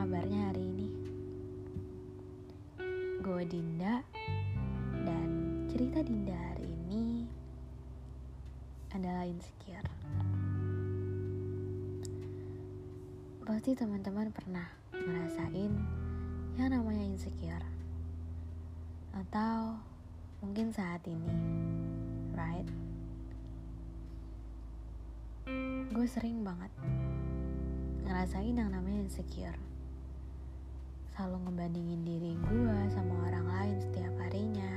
kabarnya hmm. hari ini? Gue Dinda dan cerita Dinda hari ini adalah insecure. Pasti teman-teman pernah ngerasain yang namanya insecure. Atau mungkin saat ini, right? Gue sering banget ngerasain yang namanya insecure selalu ngebandingin diri gue sama orang lain setiap harinya.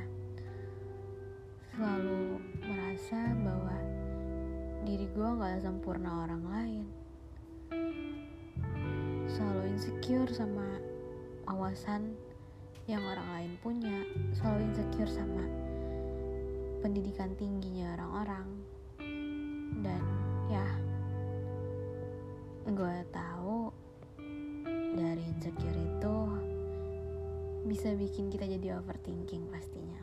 Selalu merasa bahwa diri gue gak sempurna orang lain. Selalu insecure sama awasan yang orang lain punya. Selalu insecure sama pendidikan tingginya orang-orang bisa bikin kita jadi overthinking pastinya.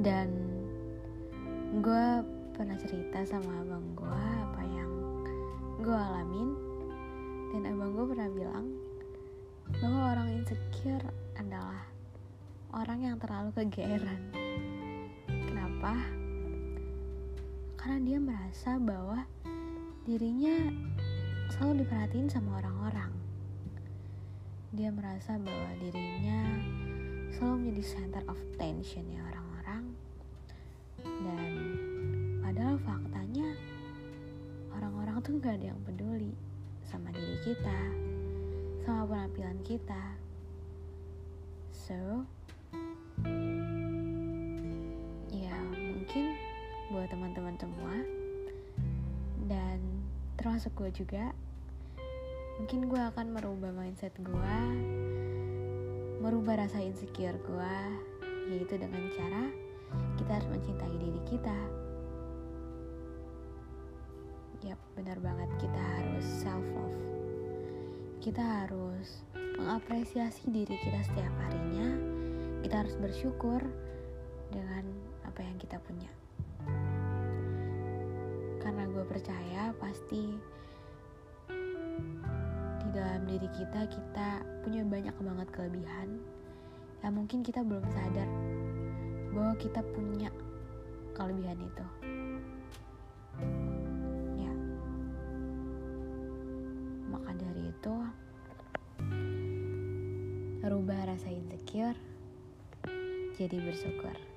Dan gue pernah cerita sama abang gue apa yang gue alamin. Dan abang gue pernah bilang bahwa orang insecure adalah orang yang terlalu kegeeran. Kenapa? Karena dia merasa bahwa dirinya selalu diperhatiin sama orang-orang. Dia merasa bahwa dirinya selalu menjadi center of attention ya orang-orang. Dan padahal faktanya orang-orang tuh gak ada yang peduli sama diri kita, sama penampilan kita. So, ya mungkin buat teman-teman semua dan termasuk gue juga mungkin gue akan merubah mindset gue merubah rasa insecure gue yaitu dengan cara kita harus mencintai diri kita. Yap benar banget. Kita harus self love kita harus mengapresiasi diri kita setiap harinya. Kita harus bersyukur dengan apa yang kita punya. Karena gue percaya pasti diri kita kita punya banyak banget kelebihan yang mungkin kita belum sadar bahwa kita punya kelebihan itu. Ya. Maka dari itu rubah rasa insecure jadi bersyukur